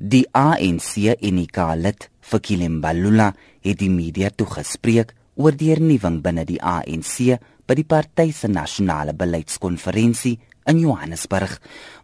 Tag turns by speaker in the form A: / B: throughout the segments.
A: Die ANC Enika lid vir Kilembalula het die media toegespreek oor die hernuwing binne die ANC by die party se nasionale beleidskonferensie in Johannesburg.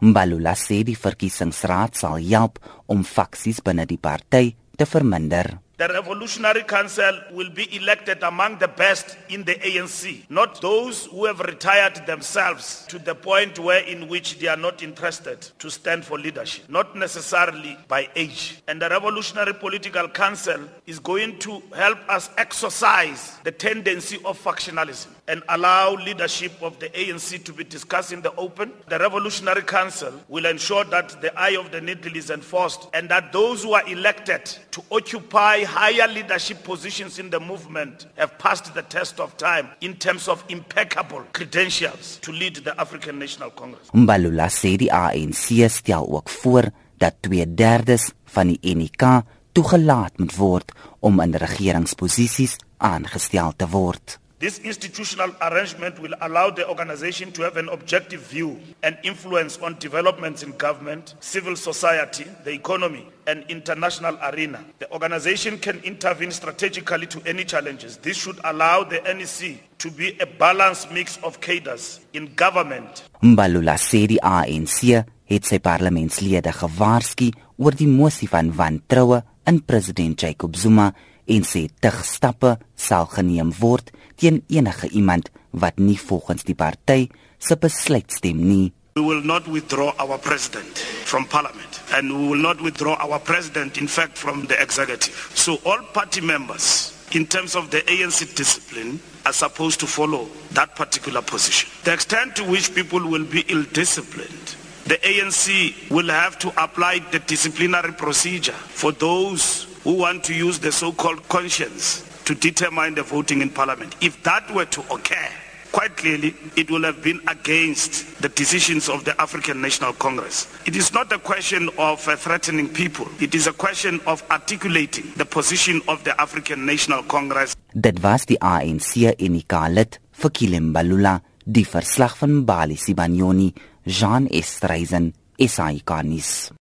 A: Mbalula sê die verkiesingsraad sal help om faksies binne die party te verminder.
B: The Revolutionary Council will be elected among the best in the ANC, not those who have retired themselves to the point where in which they are not interested to stand for leadership, not necessarily by age. And the Revolutionary Political Council is going to help us exercise the tendency of factionalism and allow leadership of the ANC to be discussed in the open. The Revolutionary Council will ensure that the eye of the needle is enforced and that those who are elected to occupy higher leadership positions in the movement have passed the test of time in terms of impeccable credentials to lead the African National Congress.
A: Mbalula sê die ANC stel ook voor dat 2/3 van die NK toegelaat moet word om in regeringsposisies aangestel te word.
B: This institutional arrangement will allow the organization to have an objective view and influence on developments in government, civil society, the economy, and international arena. The organization can intervene strategically to any challenges. This should allow the NEC to be a balanced mix of cadres in government.
A: Mbalula sê die ANC het sy parlementslede gewaarsku oor die mosie van wantroue in president Jacob Zuma en sê tig stappe sal geneem word teen enige iemand wat nie volgens die party se besluit stem nie.
B: We will not withdraw our president from parliament and we will not withdraw our president in fact from the executive. So all party members in terms of the ANC discipline are supposed to follow that particular position. The extent to which people will be ill disciplined the ANC will have to apply the disciplinary procedure for those who want to use the so-called conscience to determine the voting in parliament. If that were to occur, quite clearly it will have been against the decisions of the African National Congress. It is not a question of uh, threatening people. It is a question of articulating the position of the African National Congress.
A: Dit was die ANC en die Kalit vir Kilembalula, die verslag van Bali Sibanyoni, Jean Estreisen, SAICanis.